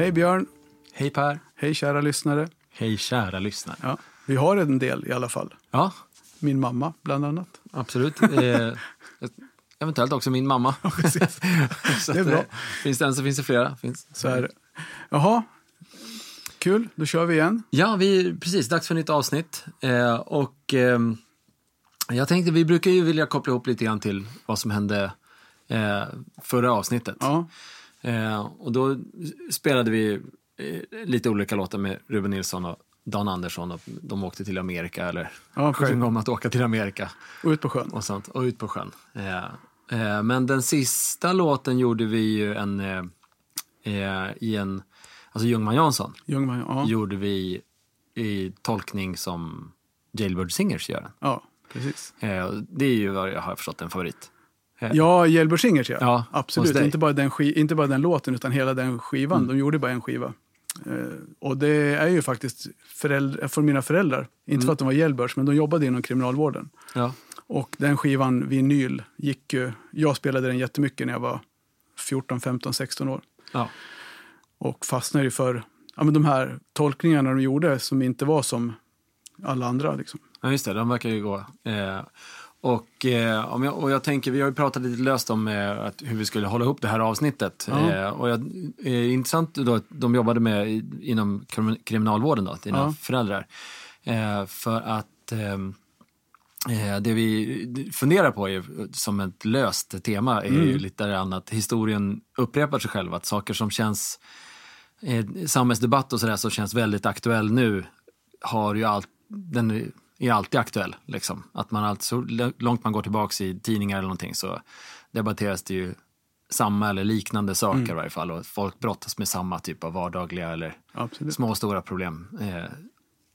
Hej Björn. Hej Per. Hej kära lyssnare. Hej kära lyssnare. Ja, vi har en del i alla fall. Ja, Min mamma bland annat. absolut. Eh, eventuellt också min mamma. så Det är bra. eh, Finns det en så finns det flera. Finns. Så är det. Jaha, kul. Då kör vi igen. Ja, vi, precis. Dags för ett nytt avsnitt. Eh, och ehm, jag tänkte, vi brukar ju vilja koppla ihop lite grann till vad som hände eh, förra avsnittet. Ja, Eh, och då spelade vi eh, lite olika låtar med Ruben Nilsson och Dan Andersson. Och de åkte till Amerika eller Ja, sjöng om att åka till Amerika. och ut på sjön. och sånt och ut på sjön. Eh, eh, men den sista låten gjorde vi ju en eh, eh, i en, alltså Ljungman Jansson Ljungman, ja. gjorde vi i tolkning som Jailbird Singers gör den. ja, precis. Det är ju vad jag har förstått en favorit. Eh, Ja, Jailbird Singers ja. Ja, Absolut. Inte bara, den inte bara den låten utan hela den skivan. Mm. De gjorde bara en skiva. Eh, och det är ju faktiskt föräldrar, från mina föräldrar. Inte Mm. för att de var Jailbirds, men de jobbade inom kriminalvården. Ja, Och den skivan, vinyl, gick ju... Jag spelade den jättemycket när jag var 14, 15, 16 år. ja, Och fastnade ju för ja, men de här tolkningarna de gjorde som inte var som alla andra. Liksom. ja just det, de verkar ju gå. Eh, och, eh, om jag, och jag tänker, vi har ju pratat lite löst om eh, att, hur vi skulle hålla ihop det här avsnittet. Ja. Eh, och jag, eh, intressant då att de jobbade med i- inom krim- kriminalvården då, dina Ja. föräldrar. Eh, för att eh, det vi funderar på är, som ett löst tema är Mm. ju lite grann att historien upprepar sig själv. Att saker som känns samhällsdebatt och sådär som känns väldigt aktuell nu har ju allt, den är- alltid aktuell. Liksom. Att man allt, så långt man går tillbaka i tidningar eller någonting så debatteras det ju samma eller liknande saker Mm. i varje fall. Och folk brottas med samma typ av vardagliga eller Absolut. små och stora problem. Eh,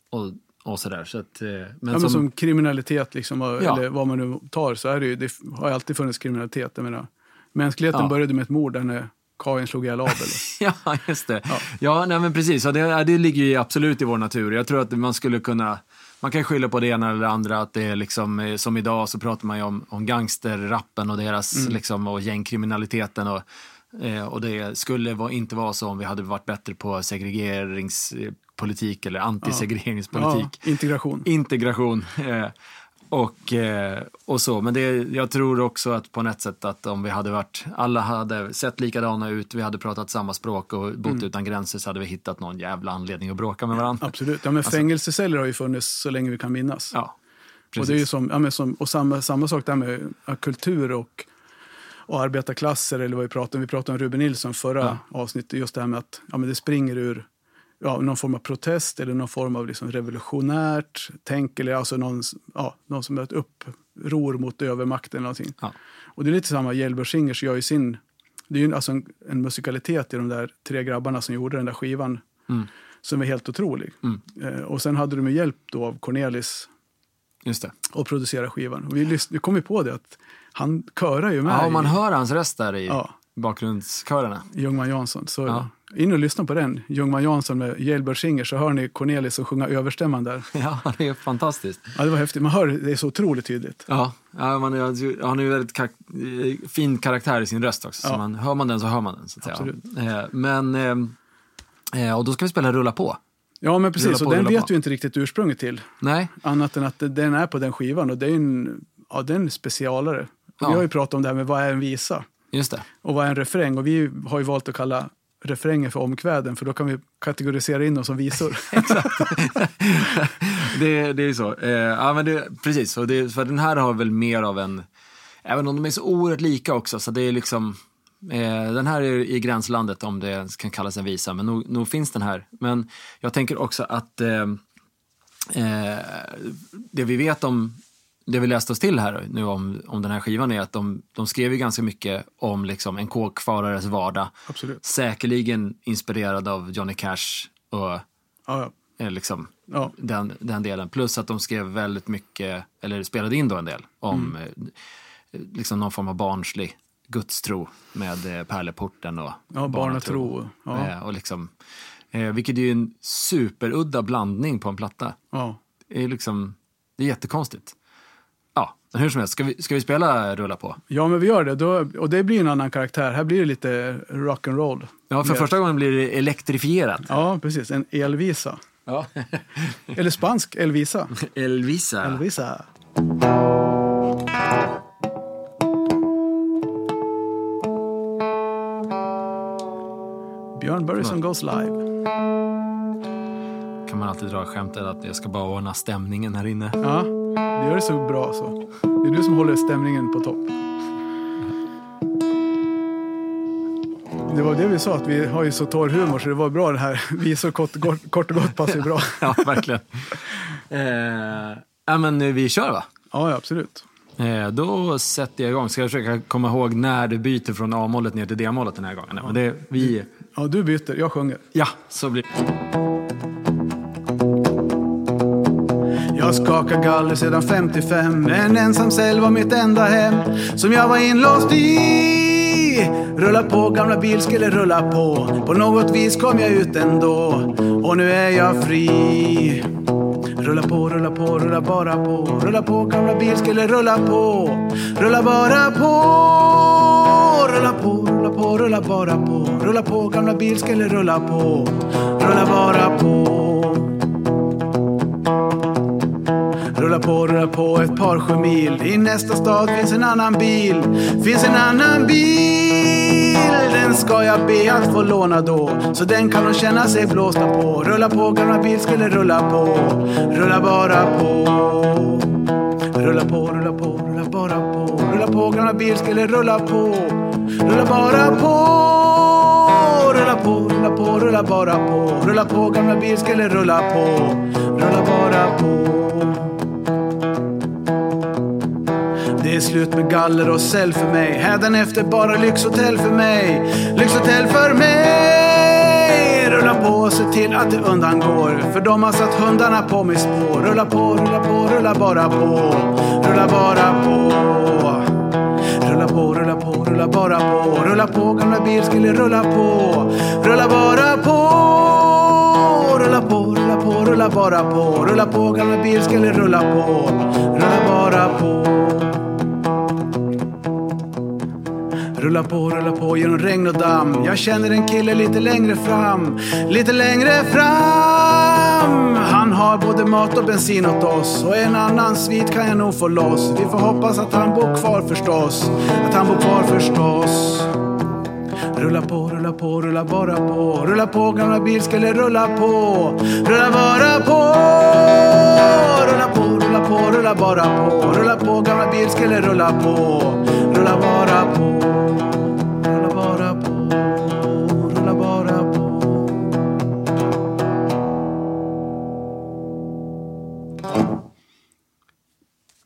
och, och sådär. Så att, eh, men, ja, men som, som, kriminalitet, liksom, Ja. eller vad man nu tar, så är det ju, det har alltid funnits kriminalitet. Jag menar, mänskligheten Ja. började med ett mord där när Kain slog ihjäl Abel. Ja, just det. Ja, nej, men precis. Ja, det, det ligger ju absolut i vår natur. Jag tror att man skulle kunna... Man kan skylla på det ena eller det andra. Att det är liksom, eh, som idag så pratar man ju om, om gangsterrappen och deras liksom, och gängkriminaliteten. Och, eh, och det skulle vara, inte vara så om vi hade varit bättre på segregeringspolitik eller antisegregeringspolitik. ja, integration. Integration. Eh, och, eh, och så. Men det, jag tror också att på något sätt att om vi hade varit, alla hade sett likadana ut, vi hade pratat samma språk och bott Mm. utan gränser så hade vi hittat någon jävla anledning att bråka med varandra. Absolut. Ja, men fängelseceller har ju funnits så länge vi kan minnas. Ja, och precis. det är som, ja, men som, och samma, samma sak där med ja, kultur och, och arbetarklasser, eller vad vi pratade om. Vi pratade om Ruben Nilsson förra Ja. avsnittet, just det här med att ja, men det springer ur ja, någon form av protest eller någon form av liksom revolutionärt tänk, eller alltså någon, ja, någon som är ett uppror mot övermakten eller någonting. Ja. Och det är lite samma, Yellow Singers gör ju sin, det är ju alltså en, en musikalitet i de där tre grabbarna som gjorde den där skivan Mm. som är helt otrolig. Mm. Eh, och sen hade de hjälp då av Cornelis Just det. och producera skivan. Och vi, lys- vi kom ju på det att han körar ju med Ja, man i, hör hans röst där i Ja. Bakgrundskörerna. Ljungman Jansson. Så Ja. in och lyssna på den, Ljungman Jansson med Jailbird Singer, så hör ni Cornelis och sjunga överstämman där. Ja, det är fantastiskt. Ja, det var häftigt. Man hör det är så otroligt tydligt. Ja, ja man är, han är ju väldigt kar fin karaktär i sin röst också. Så Ja. man, hör man den så hör man den. Så att säga. Absolut. Eh, men, eh, eh, och då ska vi spela Rulla på. Ja, men precis. På, och den vet på. vi inte riktigt ursprunget till. Nej, Annat än att den är på den skivan och det är en, ja, det är en specialare. Ja. Vi har ju pratat om det här med vad är en visa just det. och vad är en refräng. Och vi har ju valt att kalla refrängen för omkväden för då kan vi kategorisera in dem som visor. det, det är ju så. Eh, ja, men det, precis, och det, för den här har väl mer av en, även om de är så oerhört lika också, så det är liksom, eh, den här är i gränslandet om det kan kallas en visa, men nog, nog finns den här. Men jag tänker också att eh, eh, det vi vet om, det vi läste oss till här nu om, om den här skivan är att de, de skrev ju ganska mycket om liksom en kåkfarares vardag. Absolut. Säkerligen inspirerad av Johnny Cash och Ja, ja. eh, liksom Ja. den, den delen. Plus att de skrev väldigt mycket, eller spelade in då en del, om Mm. eh, liksom någon form av barnslig gudstro med eh, pärleporten och Ja, barnatro. Ja. Och liksom, vilket är ju en superudda blandning på en platta. Ja. Det är liksom, det är jättekonstigt. Men hur som helst, ska vi, ska vi spela Rulla på? Ja, men vi gör det. Då, och det blir en annan karaktär. Här blir det lite rock'n'roll. Ja, för Mer. första gången blir det elektrifierat. Ja, precis. En elvisa. Ja. Eller spansk elvisa. Elvisa. Elvisa. Björn Börjesson goes live. kan man alltid dra skämtet att jag ska bara ordna stämningen här inne. Ja, det gör det så bra så. Det är du som håller stämningen på topp. Det var det vi sa, att vi har ju så torr humor så det var bra det här. Visor kort, kort, kort och gott passar ju bra. Ja, verkligen. eh, ja, men vi kör va? Ja, ja, absolut. Eh, då sätter jag igång. Ska jag försöka komma ihåg när du byter från A-målet ner till D-målet den här gången. Men det, vi, Ja, du byter, jag sjunger. ja, så blir Jag skakar galler sedan 55 En ensam cell var mitt enda hem Som jag var inlåst i. Rulla på gamla bil skulle rulla på. På något vis kom jag ut ändå Och nu är jag fri. Rulla på, rulla på, rulla bara på. Rulla på gamla bil skulle rulla på. Rulla bara på. Rulla på, rulla på, rulla bara på. Rulla på gamla bil skulle rulla på. Rulla bara Rulla på, rulla på ett par sju mil. I nästa stad finns en annan bil. Finns en annan bil. Den ska jag be att få låna då. Så den kan de känna sig blåsta på. Rulla på, gamla bil skulle rulla på. Rulla bara på. Rulla på, rulla på, rulla bara på. Rulla på, gamla bil skulle rulla på. Rulla bara på. Rulla på, rulla på, rulla bara på. Rulla på, gamla bil skulle rulla på. Rulla bara på. Det är slut med galler och cell för mig. Hädanefter bara lyxhotell för mig. Lyxhotell för mig. Rulla på och se till att det undangår. För de har satt hundarna på mitt spår. Rulla på, rulla på, rulla bara på. Rulla bara på. Rulla på, rulla på, rulla bara på. Rulla på, gamla bil skulle rulla på. Rulla bara på. Rulla på, rulla på, rulla bara på. Rulla på, gamla bil skulle rulla på. Rulla bara på. Rulla på, rulla på genom regn och damm. Jag känner en kille lite längre fram. Lite längre fram. Han har både mat och bensin åt oss. Och en annan svit kan jag nog få loss. Vi får hoppas att han bor kvar förstås. Att han bor kvar förstås. Rulla på, rulla på, rulla bara på. Rulla på, gamla bil skulle rulla på. Rulla bara på. Rulla på, rulla på, rulla bara på. Rulla på, gamla bil skulle rulla på. Rulla bara på. Rulla bara på. Rulla bara på.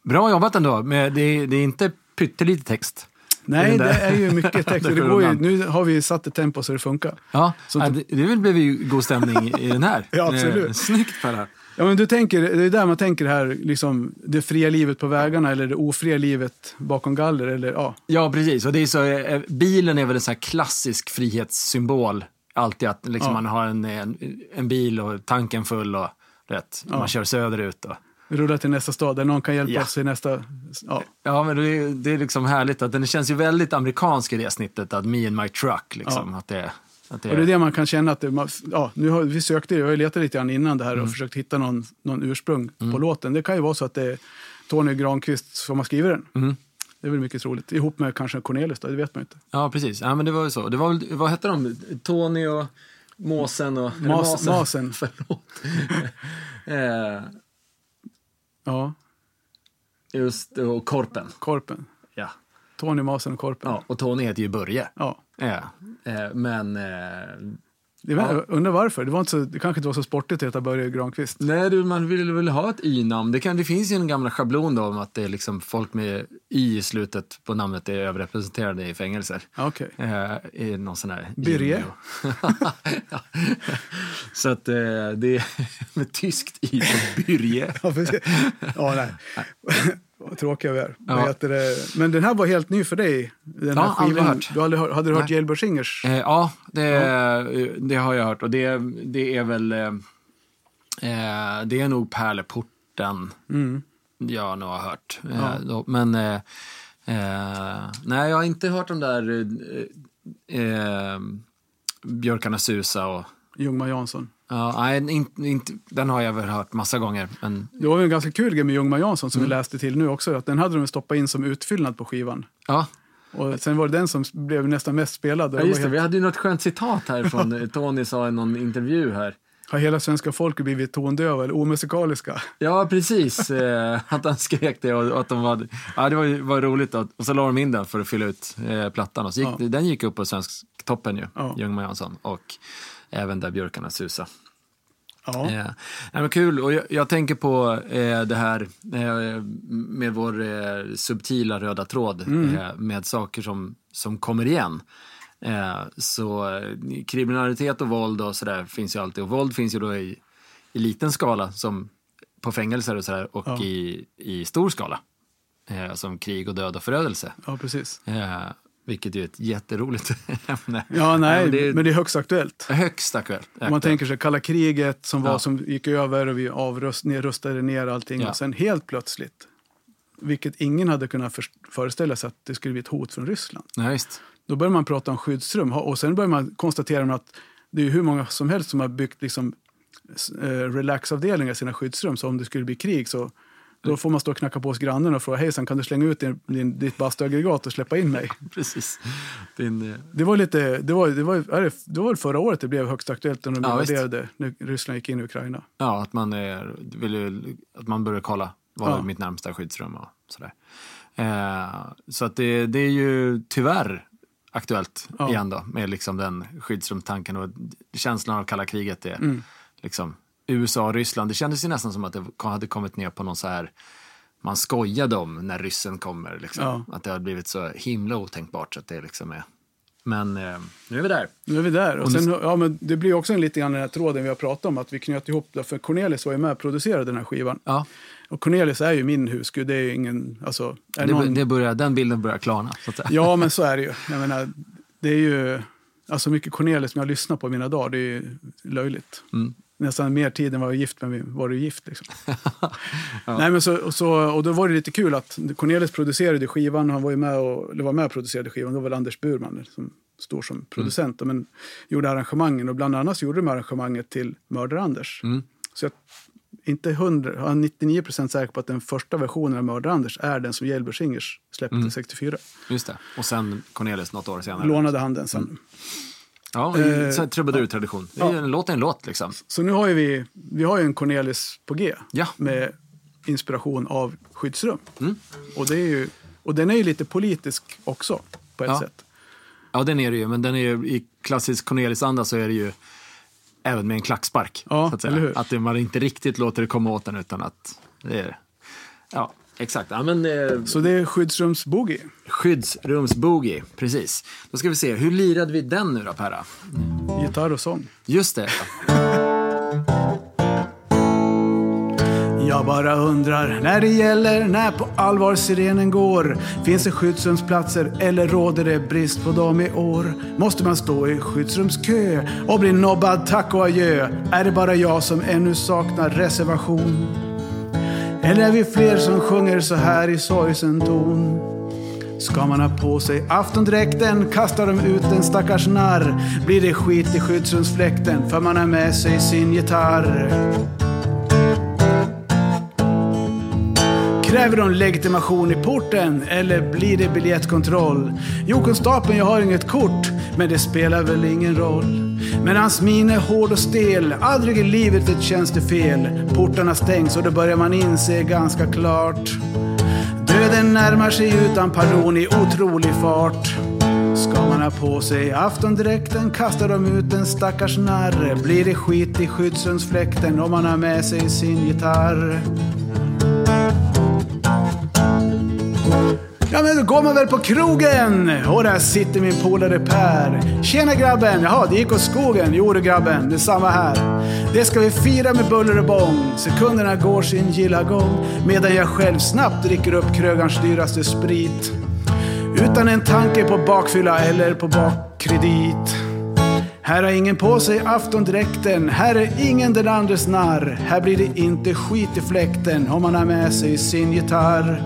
Bra jobbat ändå. Men det, är- det är inte pyttelite text. Nej, Det är ju mycket text. Det går ju, nu har vi satt ett tempo så det funkar. Ja, Så- det, det blev ju god stämning i den här. Ja, absolut. Eh, Snyggt Per. Ja, men du tänker, det är där man tänker här, liksom det fria livet på vägarna eller det ofria livet bakom galler. Eller, ja. Ja, precis. Och det är så, eh, bilen är väl en här klassisk frihetssymbol. Alltid att liksom, Ja. man har en, en, en bil och tanken full och rätt, man kör söderut. Och, Rulla till nästa stad där någon kan hjälpa Ja. oss i nästa... Ja. ja, men det är, det är liksom härligt att den känns ju väldigt amerikansk i det snittet, att me and my truck. Liksom, att det, det, Och det är det man kan känna att det, man- ja, nu har, vi sökte, jag har letat lite grann innan det här och försökt hitta någon, någon ursprung på låten. Det kan ju vara så att det är Tony Granqvist som har skrivit den. Det är väl mycket troligt. Ihop med kanske Cornelis då, det vet man inte. Ja, precis. Ja, men det var ju så. Det var väl, vad hette de? Tony och Måsen och... Mas, masen. Förlåt. eh, Ja, just och Korpen. Korpen. Ja. Tony, Masen och Korpen. ja. Och Tony heter ju Börje. Ja. Ja. Eh, men... Eh, Det var, jag undrar varför. Det, var inte så, det kanske inte var så sportigt att heta Börje Granqvist. nej, du, man vill väl ha ett y-namn. Det, kan, det finns ju en gamla schablon då om att det är liksom folk med y i slutet på namnet är överrepresenterade i fängelser. Ja, Okej. Eh, I någon sån här... Birge? Ja. Så att eh, det är med tyskt i på Byrje. Ja, precis. ja, nej. Vad tråkiga vi är. Ja. Men den här var helt ny för dig. Den här Ja, aldrig hört. Du aldrig, hade du hört. Jailbird Singers? Eh, ja, det, det har jag hört och det, det är väl... Eh, eh, det är nog pärleporten. Mm. jag nog har hört. Eh, Ja. då, men eh, eh, nej, jag har inte hört de där eh, eh, Björkarna Susa och Ljungman Jansson. Ja, nej, inte, inte, den har jag väl hört massa gånger. Men Det var ju en ganska kul grej med Ljungman Jansson som Mm. vi läste till nu också. Att den hade de stoppat in som utfyllnad på skivan. ja, Och sen var det den som blev nästan mest spelad. Ja just det. helt- Vi hade ju något skönt citat här från eh, Tony sa i någon intervju här. Har hela svenska folket blivit tondöva eller omusikaliska? Ja, precis. Eh, att han skrek det och, att de var... Ja, det var, var roligt. Då. Och så la de in den för att fylla ut eh, plattan. Och så gick, Ja. Den gick upp på Svensktoppen ju, Ja. Ljungman Jansson. Och även där Björkarna Susa. Ja. Eh, men kul, och jag, jag tänker på eh, det här eh, med vår eh, subtila röda tråd eh, med saker som, som kommer igen. Eh, så kriminalitet och våld och sådär finns ju alltid. Och våld finns ju då i, i liten skala som på fängelser och sådär och Ja. i, i stor skala. Som krig och död och förödelse. ja, precis. Vilket är ett jätteroligt ämne. Ja, nej, men det är men det är högst aktuellt. högst aktuellt. Om man tänker sig kalla kriget som var Ja. som gick över och vi avrust, ner, rustade ner allting. Ja. Och sen helt plötsligt, vilket ingen hade kunnat för, föreställa sig att det skulle bli ett hot från Ryssland. Ja, visst. Då börjar man prata om skyddsrum och sen börjar man konstatera att det är hur många som helst som har byggt liksom, eh, relaxavdelningar i sina skyddsrum. Så om det skulle bli krig så då får man stå och knacka på hos grannen och fråga hejsan kan du slänga ut din, din, ditt bastuaggregat och släppa in mig. Precis. Din, eh, Det var lite, det var, det var, är det, det var förra året det blev högst aktuellt när de Ja, invaderade, när Ryssland gick in i Ukraina. Ja, att man, är, vill ju, att man börjar kolla vad Ja. är mitt närmsta skyddsrum och sådär. Eh, så att det, det är ju tyvärr aktuellt Ja. igen då med liksom den skyddsrumstanken och känslan av kalla kriget. Det, Mm. liksom, USA och Ryssland, det kändes ju nästan som att det hade kommit ner på någon så här man skojade om när ryssen kommer. Liksom. Ja. Att det har blivit så himla otänkbart så att det liksom är... Men eh, nu är vi där. Nu är vi där. Och sen, ja, men det blir också en lite grann den här tråden vi har pratat om, att vi knöt ihop det. För Cornelis var ju med och producerade den här skivan. Ja, Och Cornelis är ju min husgud. Det är ingen, alltså, är det, någon, det börjar, den bilden börjar klarna. Ja, men så är det ju. Jag menar, det är ju, alltså mycket Cornelis som jag lyssnar på i mina dagar, det är löjligt. Mm. Nästan mer tid än vad jag var gift med var du gift. Liksom. Nej, men så, och, så, och då var det lite kul att Cornelis producerade skivan, och han var ju med och, eller var med och producerade skivan, då var det Anders Burman som står som producent, men gjorde arrangemangen och bland annat gjorde de arrangemanget till Mördar-Anders. Mm. Så jag inte 100, jag är 99 procent säker på att den första versionen av Mördar-Anders är den som Jelber Singers släppte 64. Just det. Och sen Cornelis något år senare. Lånade han den sen. Ja, Eh, trubadur-tradition. Ju En låt är en låt liksom. Så nu har ju vi, vi har ju en Cornelis på G Ja. med inspiration av skyddsrum. Mm. Och, det är ju, och den är ju lite politisk också på ett Ja. sätt. Ja, den är det ju. Men den är ju, i klassisk Cornelis-anda så är det ju även med en klackspark. Ja, att, att man inte riktigt låter det komma åt den utan att det är... Ja, exakt. Ja, men, eh, Så det är skyddsrumsboogie. skyddsrumsboogie, precis. Då ska vi se, hur lirade vi den nu då, Perra? Gitarr och sång. Just det. Jag bara undrar när det gäller när på allvar sirenen går. Finns det skyddsrumsplatser eller råder det brist på dem i år? Måste man stå i skyddsrumskö och bli nobbad tack och adjö? Är det bara jag som ännu saknar reservation? Eller är vi fler som sjunger så här i sorgsen ton? Ska man ha på sig aftondräkten kastar de ut en stackars narr. Blir det skit i skyddsrumsfläkten för man har med sig sin gitarr. Kräver de legitimation i porten eller blir det biljettkontroll? Jo, konstapeln, jag har inget kort, men det spelar väl ingen roll. Men hans min är hård och stel, aldrig i livet ett känns det fel. Portarna stängs och då börjar man inse ganska klart. Döden närmar sig utan pardon i otrolig fart. Ska man ha på sig aftondräkten kastar de ut en stackars narr. Blir det skit i skyddsrumsfläkten om man har med sig sin gitarr? Ja men då går man väl på krogen och där sitter min polare Per. Tjena grabben, jaha det gick åt skogen. Jo du grabben, detsamma här. Det ska vi fira med buller och bång. Sekunderna går sin gilla gång. Medan jag själv snabbt dricker upp krögarns dyraste sprit. Utan en tanke på bakfylla eller på bakkredit. Här har ingen på sig aftondräkten, här är ingen den andres narr. Här blir det inte skit i fläkten om man har med sig sin gitarr.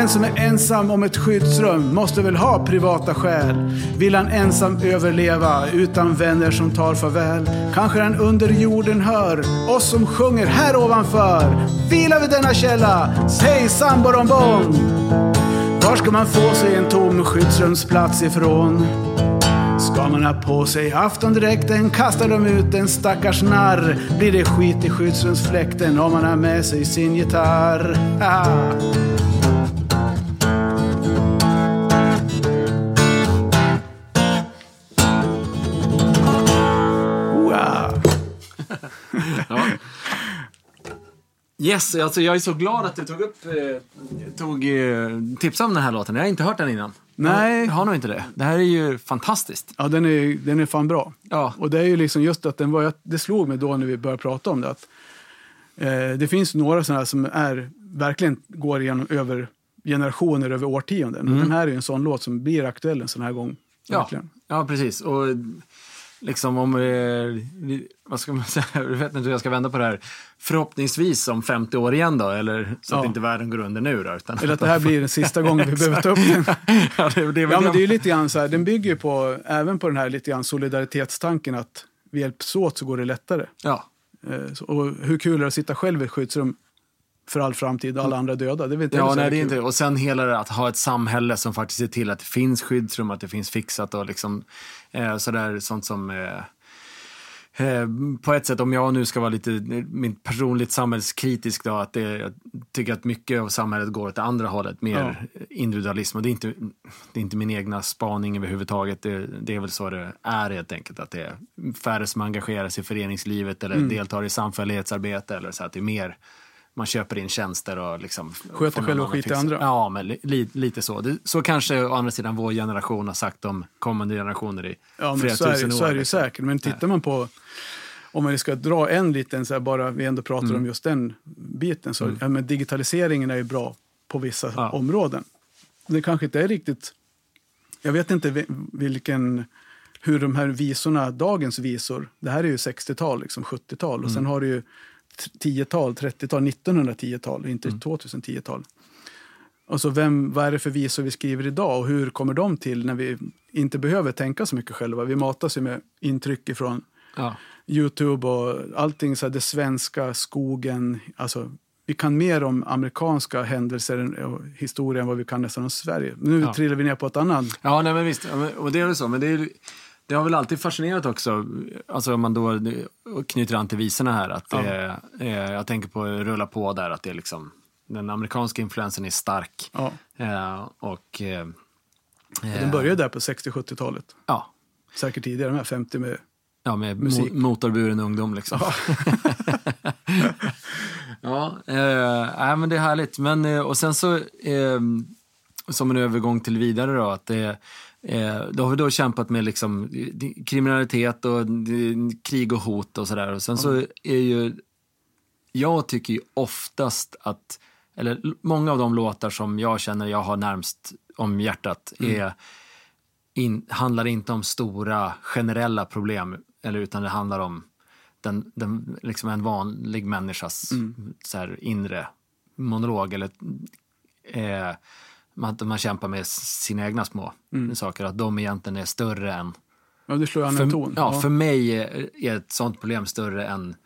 Den som är ensam om ett skyddsrum måste väl ha privata skäl. Vill han ensam överleva utan vänner som tar farväl? Kanske han under jorden hör oss som sjunger här ovanför. Vila vid denna källa, säg samborombom! Var ska man få sig en tom skyddsrumsplats ifrån? Ska man ha på sig aftondräkten kastar de ut en stackars narr. Blir det skit i skyddsrumsfläkten om man har med sig sin gitarr. Haha. Yes, alltså jag är så glad att du tog upp, eh, tog eh, tips om den här låten. Jag har inte hört den innan. Nej. Jag har nog inte det. Det här är ju fantastiskt. Ja, den är, den är fan bra. Ja. Och det är ju liksom just att den var, det slog mig då när vi började prata om det. Att, eh, det finns några sådana här som är, verkligen går igenom över generationer, över årtionden. Och Den här är ju en sån låt som blir aktuell en sån här gång. Mm. Ja, Verkligen. ja precis. Och liksom om, eh, vad ska man säga, jag vet inte hur jag ska vända på det här. Förhoppningsvis om 50 år igen då, eller så att Ja. inte världen går under nu då. Utan Eller att det här blir den sista gången vi behöver ta upp den. ja, det, det är Ja, men det. är lite grann så här, den bygger ju på, även på den här lite grann solidaritetstanken att vi hjälps åt så går det lättare. Ja, Eh, så- Och hur kul är det att sitta själv i ett skyddsrum för all framtid och alla andra döda? Det inte Ja, nej, det är inte Och sen hela det att ha ett samhälle som faktiskt ser till att det finns skyddsrum, att det finns fixat och liksom eh, sådär sånt som eh, eh, på ett sätt, om jag nu ska vara lite personligt samhällskritisk då, att det, jag tycker att mycket av samhället går åt det andra hållet, mer individualism. Och det är, inte, det är inte min egna spaning överhuvudtaget. Det, det är väl så det är helt enkelt. Att det är färre som engagerar sig i föreningslivet eller Mm. deltar i samfällighetsarbete. Eller så att det är mer man köper in tjänster och liksom... Sköter själv och annan skit i andra. Ja, men li, li, lite så. Det, så kanske å andra sidan vår generation har sagt om kommande generationer i Ja, flera är, tusen det, år. så är det liksom. säkert. Men tittar man på, om man ska dra en liten, så här, bara vi ändå pratar Mm. om just den biten, så ja, men digitaliseringen är ju bra på vissa Ja. områden. Det kanske inte är riktigt, jag vet inte vi- vilken, hur de här visorna, dagens visor, det här är ju 60-tal, liksom 70-tal och sen Mm. har du ju 10-tal, 30-tal, 1910-tal, inte Mm. 2010-tal. Och så vem, vad är det för visor vi skriver idag och hur kommer de till när vi inte behöver tänka så mycket själva? Vi matas ju med intryck ifrån Ja. Youtube och allting, så här, det svenska, skogen. Alltså, vi kan mer om amerikanska händelser än- och historia än vad vi kan nästan om Sverige. Nu Ja. trillar vi ner på ett annat. Ja, nej, men visst. Och det är väl så. Men det, är, det har väl alltid fascinerat också. Alltså om man då knyter an till visorna här. Att det, är- eh, jag tänker på Rulla på där. Att det är liksom, den amerikanska influensen är stark. Ja, Eh, och... Eh, den började där på 60-70-talet. Ja, Säkert tidigare, med 50 med ja med Musik. mo- motorburen ungdom liksom. ja, eh, nej, men det är härligt. Men, eh, och sen så, eh, som en övergång till vidare då, att det, eh, då har vi då kämpat med liksom, kriminalitet och krig och hot och sådär. Och sen så är ju, jag tycker ju oftast att, eller många av de låtar som jag känner jag har närmst om hjärtat är in, handlar inte om stora generella problem, eller, utan det handlar om den, den, liksom en vanlig människas så här, inre monolog. Eller, eh, man, man kämpar med sina egna små saker, att de egentligen är större än... Ja, du slår an För, en ton. ja, för mig är är ett sånt problem större än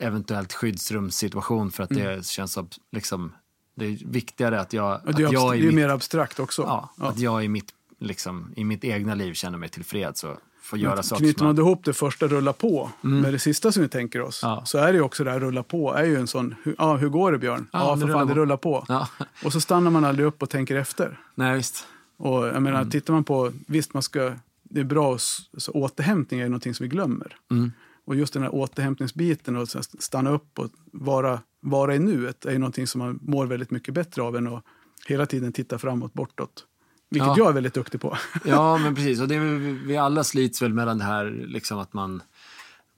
eventuellt skyddsrumssituation för att det känns som liksom, det är viktigare att jag, Ja, det är, att jag det i är mitt mer abstrakt också. Ja, Ja. att jag i mitt, liksom, i mitt egna liv känner mig tillfreds och får göra saker Knyter man ihop det första rulla på med det sista som vi tänker oss Ja. så är det ju också det här rulla på är ju en sån, ja, hur går det Björn? Ja, det för fan det rullar på. Ja, Och så stannar man aldrig upp och tänker efter. nej visst. Och jag menar, Mm. tittar man på, visst man ska, det är bra, så återhämtning är ju någonting som vi glömmer. Mm. Och just den här återhämtningsbiten och stanna upp och vara, vara i nuet är ju någonting som man mår väldigt mycket bättre av än att hela tiden titta framåt, bortåt. Vilket Ja. jag är väldigt duktig på. Ja, men precis. Och det vi alla slits väl mellan det här liksom att man,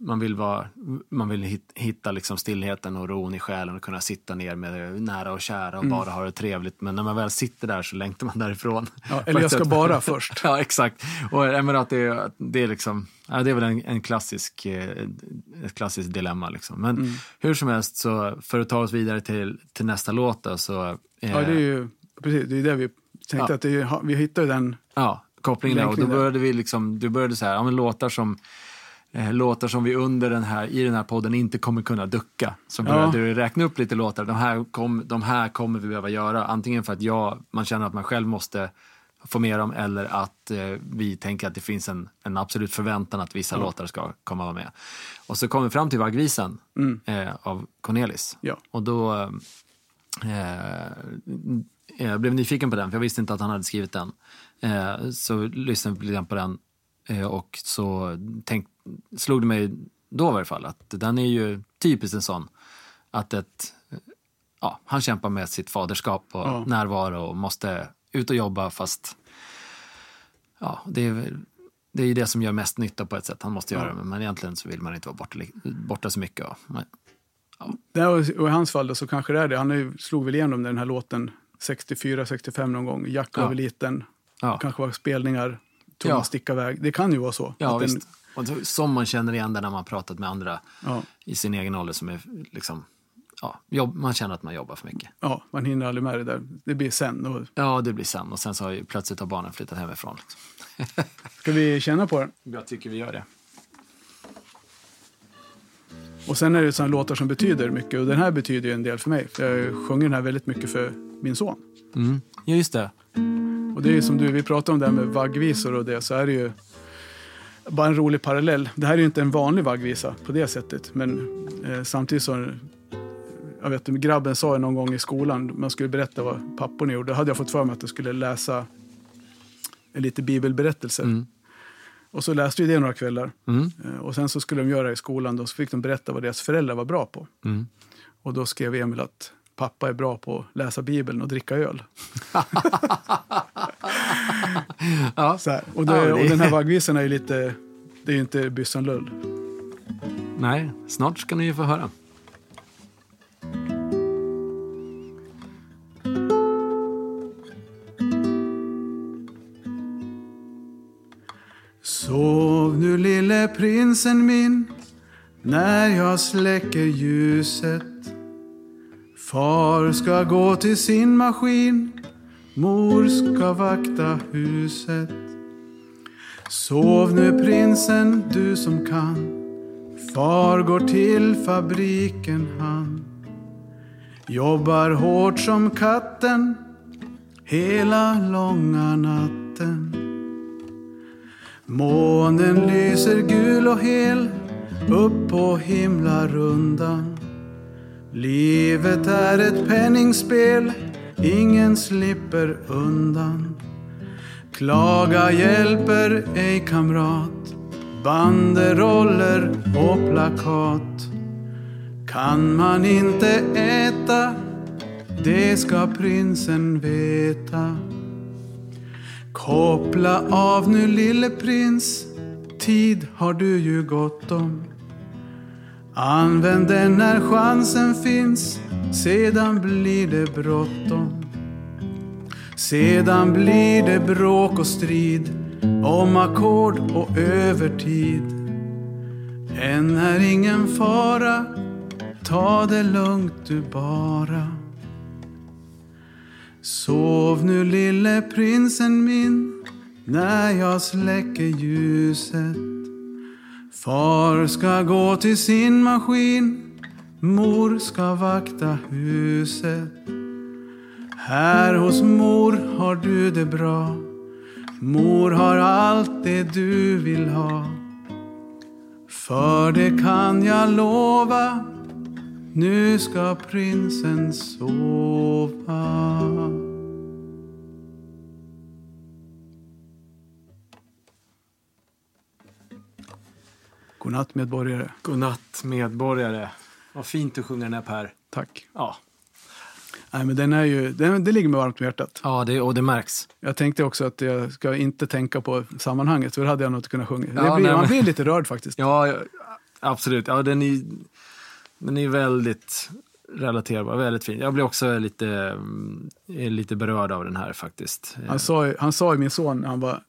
man vill, vara, man vill hit- hitta liksom stillheten och ron i själen och kunna sitta ner med nära och kära och Mm. bara ha det trevligt. Men när man väl sitter där så längtar man därifrån. Ja, eller jag ska bara först. Ja, exakt. Och jag menar att det, är- det är liksom, ja, det är väl en, en klassisk, eh, ett klassiskt dilemma. Liksom. Men Mm. hur som helst, så för att ta oss vidare till, till nästa låt då, så... eh, Ja, det är ju precis, det är det vi tänkte Ja. att det vi hittar ju den. Ja, kopplingen där. Och då började vi liksom, du började så här, ja, men låtar som eh, låtar som vi under den här, i den här podden inte kommer kunna ducka. Så Ja. började du räkna upp lite låtar, de här, kom, de här kommer vi behöva göra. Antingen för att jag, man känner att man själv måste få med dem eller att eh, vi tänker att det finns en, en absolut förväntan att vissa låtar ska komma vara med. Och så kom vi fram till Vaggvisan eh, av Cornelis. Ja. Och då eh, jag blev nyfiken på den, för jag visste inte att han hade skrivit den. Eh, så lyssnade vi lite på den eh, och så tänk, slog det mig då i varje fall att den är ju typiskt en sån att ett, ja, han kämpar med sitt faderskap och Ja. närvaro och måste ut och jobba fast ja, det är, det är ju det som gör mest nytta på ett sätt. Han måste göra det, men egentligen så vill man inte vara borta, borta så mycket. Och, men, Där, och i hans fall då, så kanske det är det. Han slog väl igenom den här låten 64-65 någon gång. Jack var Ja. väl liten. ja. Kanske var spelningar. Tog Ja. en sticka iväg. Det kan ju vara så. Ja, att den-. Och som man känner igen det när man pratat med andra ja, i sin egen ålder som är liksom, ja, jobb, man känner att man jobbar för mycket. ja, man hinner aldrig med det där. Det blir sen. Och, Ja, det blir sen och sen så har ju plötsligt har barnen flyttat hemifrån. Liksom. ska vi känna på den? Jag tycker vi gör det. Och sen är det sådana låtar som betyder mycket. Och den här betyder ju en del för mig. För jag sjunger den här väldigt mycket för min son. Mm. Ja, just det. Och det är som du, vi pratade om det här med vaggvisor och det, så är det ju bara en rolig parallell. Det här är ju inte en vanlig vaggvisa på det sättet, men eh, samtidigt så jag vet, grabben sa ju någon gång i skolan, man skulle berätta vad papporna gjorde. Då hade jag fått för mig att jag skulle läsa lite bibelberättelser. Mm. Och så läste vi det några kvällar. Mm. Eh, Och sen så skulle de göra det i skolan, då så fick de berätta vad deras föräldrar var bra på. Mm. Och då skrev Emil att pappa är bra på att läsa bibeln och dricka öl. Ja. Så här. Och, Ja, det- och den här vaggvisan är ju lite, det är ju inte byssan lull. Nej, snart ska ni ju få höra. Sov nu lille prinsen min när jag släcker ljuset. Far ska gå till sin maskin, mor ska vakta huset. Sov nu prinsen, du som kan. Far går till fabriken han. Jobbar hårt som katten hela långa natten. Månen lyser gul och hel upp på himlarundan. Livet är ett penningspel, ingen slipper undan. Klaga hjälper ej kamrat, banderoller och plakat. Kan man inte äta, det ska prinsen veta. Koppla av nu lille prins, tid har du ju gott om. Använd den när chansen finns, sedan blir det bråttom. Sedan blir det bråk och strid om ackord och övertid. Än är ingen fara, ta det lugnt du bara. Sov nu lille prinsen min när jag släcker ljuset. Far ska gå till sin maskin, mor ska vakta huset. Här hos mor har du det bra. Mor har allt det du vill ha. För det kan jag lova, nu ska prinsen sova. Godnatt medborgare. Godnatt medborgare. Vad fint du sjunger den här Per. Tack. Ja, Nej, men den är ju, den, det ligger mig varmt om hjärtat. ja det, och det märks. Jag tänkte också att jag ska inte tänka på sammanhanget, för då hade jag nog inte kunnat sjunga. Ja, blir, nej, man men- blir lite rörd faktiskt. Ja, absolut. Ja, den är, den är väldigt relaterbar, väldigt fin. Jag blir också lite, lite berörd av den här faktiskt. Han sa, ju- han sa ju min son, han, var,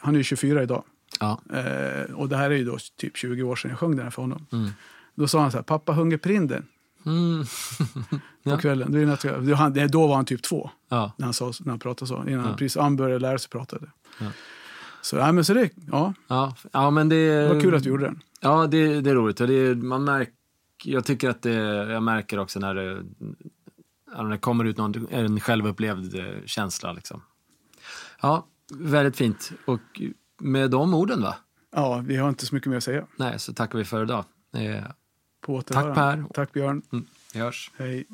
han är ju 24 idag. Ja, Eh, och det här är ju då typ 20 år sedan jag sjöng den här för honom. Mm. Då sa han så här, pappa Hungerprinden mm. på Ja. kvällen. Det är han, då var han typ två ja. när han, sa, när han pratade så. Innan han precis han började lära sig prata. Så, ja, men så det, ja, Ja, ja men det, det var kul att du gjorde den. Ja, det, det är roligt. Och det, man märk, jag tycker att det, jag märker också när det, när det kommer ut någon, en självupplevd eh, känsla. Liksom. Ja, väldigt fint. Och med de orden, va? Ja, vi har inte så mycket mer att säga. Nej, så tackar vi för idag. Eh, På återhörande. Tack, Per. Tack Björn. mm, vi hörs. Hej.